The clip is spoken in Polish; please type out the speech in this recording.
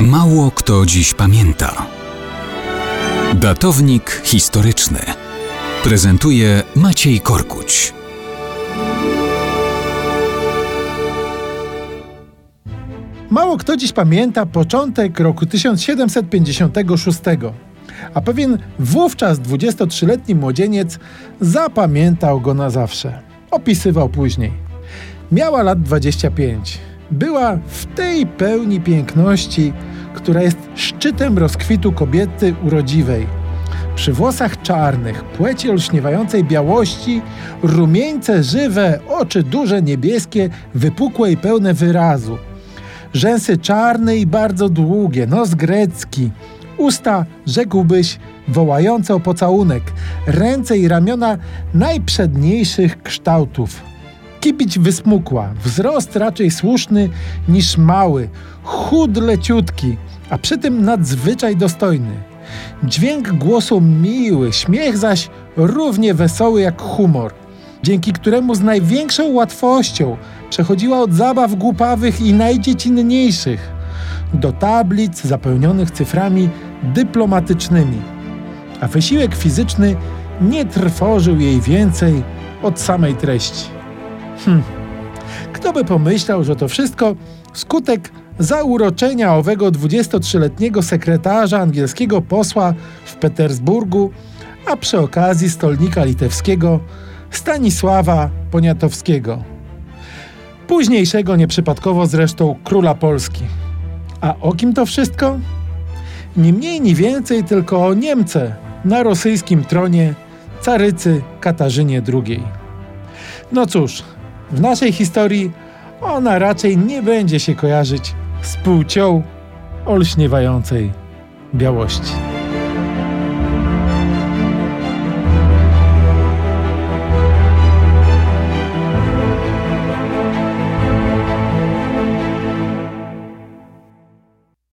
Mało kto dziś pamięta. Datownik historyczny prezentuje Maciej Korkuć. Mało kto dziś pamięta początek roku 1756, a pewien wówczas 23-letni młodzieniec zapamiętał go na zawsze. Opisywał później. Miała lat 25. Była w tej pełni piękności, która jest szczytem rozkwitu kobiety urodziwej. Przy włosach czarnych, płeci olśniewającej białości, rumieńce żywe, oczy duże, niebieskie, wypukłe i pełne wyrazu. Rzęsy czarne i bardzo długie, nos grecki, usta, rzekłbyś, wołające o pocałunek, ręce i ramiona najprzedniejszych kształtów. Kibić wysmukła, wzrost raczej słuszny niż mały, chud leciutki, a przy tym nadzwyczaj dostojny. Dźwięk głosu miły, śmiech zaś równie wesoły jak humor, dzięki któremu z największą łatwością przechodziła od zabaw głupawych i najdziecinniejszych do tablic zapełnionych cyframi dyplomatycznymi. A wysiłek fizyczny nie trwożył jej więcej od samej treści. Hm. Kto by pomyślał, że to wszystko skutek zauroczenia owego 23-letniego sekretarza angielskiego posła w Petersburgu, a przy okazji stolnika litewskiego Stanisława Poniatowskiego. Późniejszego nieprzypadkowo zresztą króla Polski. A o kim to wszystko? Ni mniej, ni więcej, tylko o Niemce na rosyjskim tronie carycy Katarzynie II. No cóż, w naszej historii ona raczej nie będzie się kojarzyć z płcią olśniewającej białości.